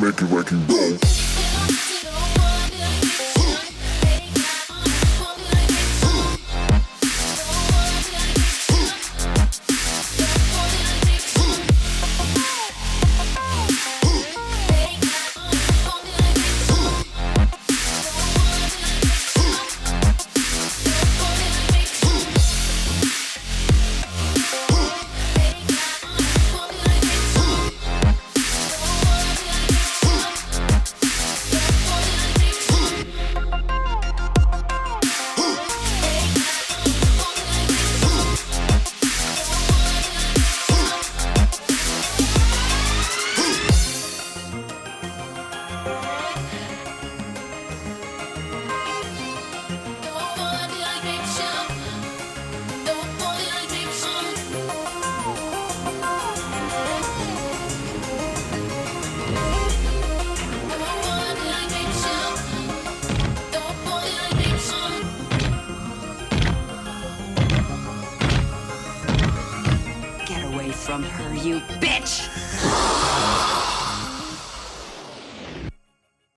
make it working, go. From her, you bitch!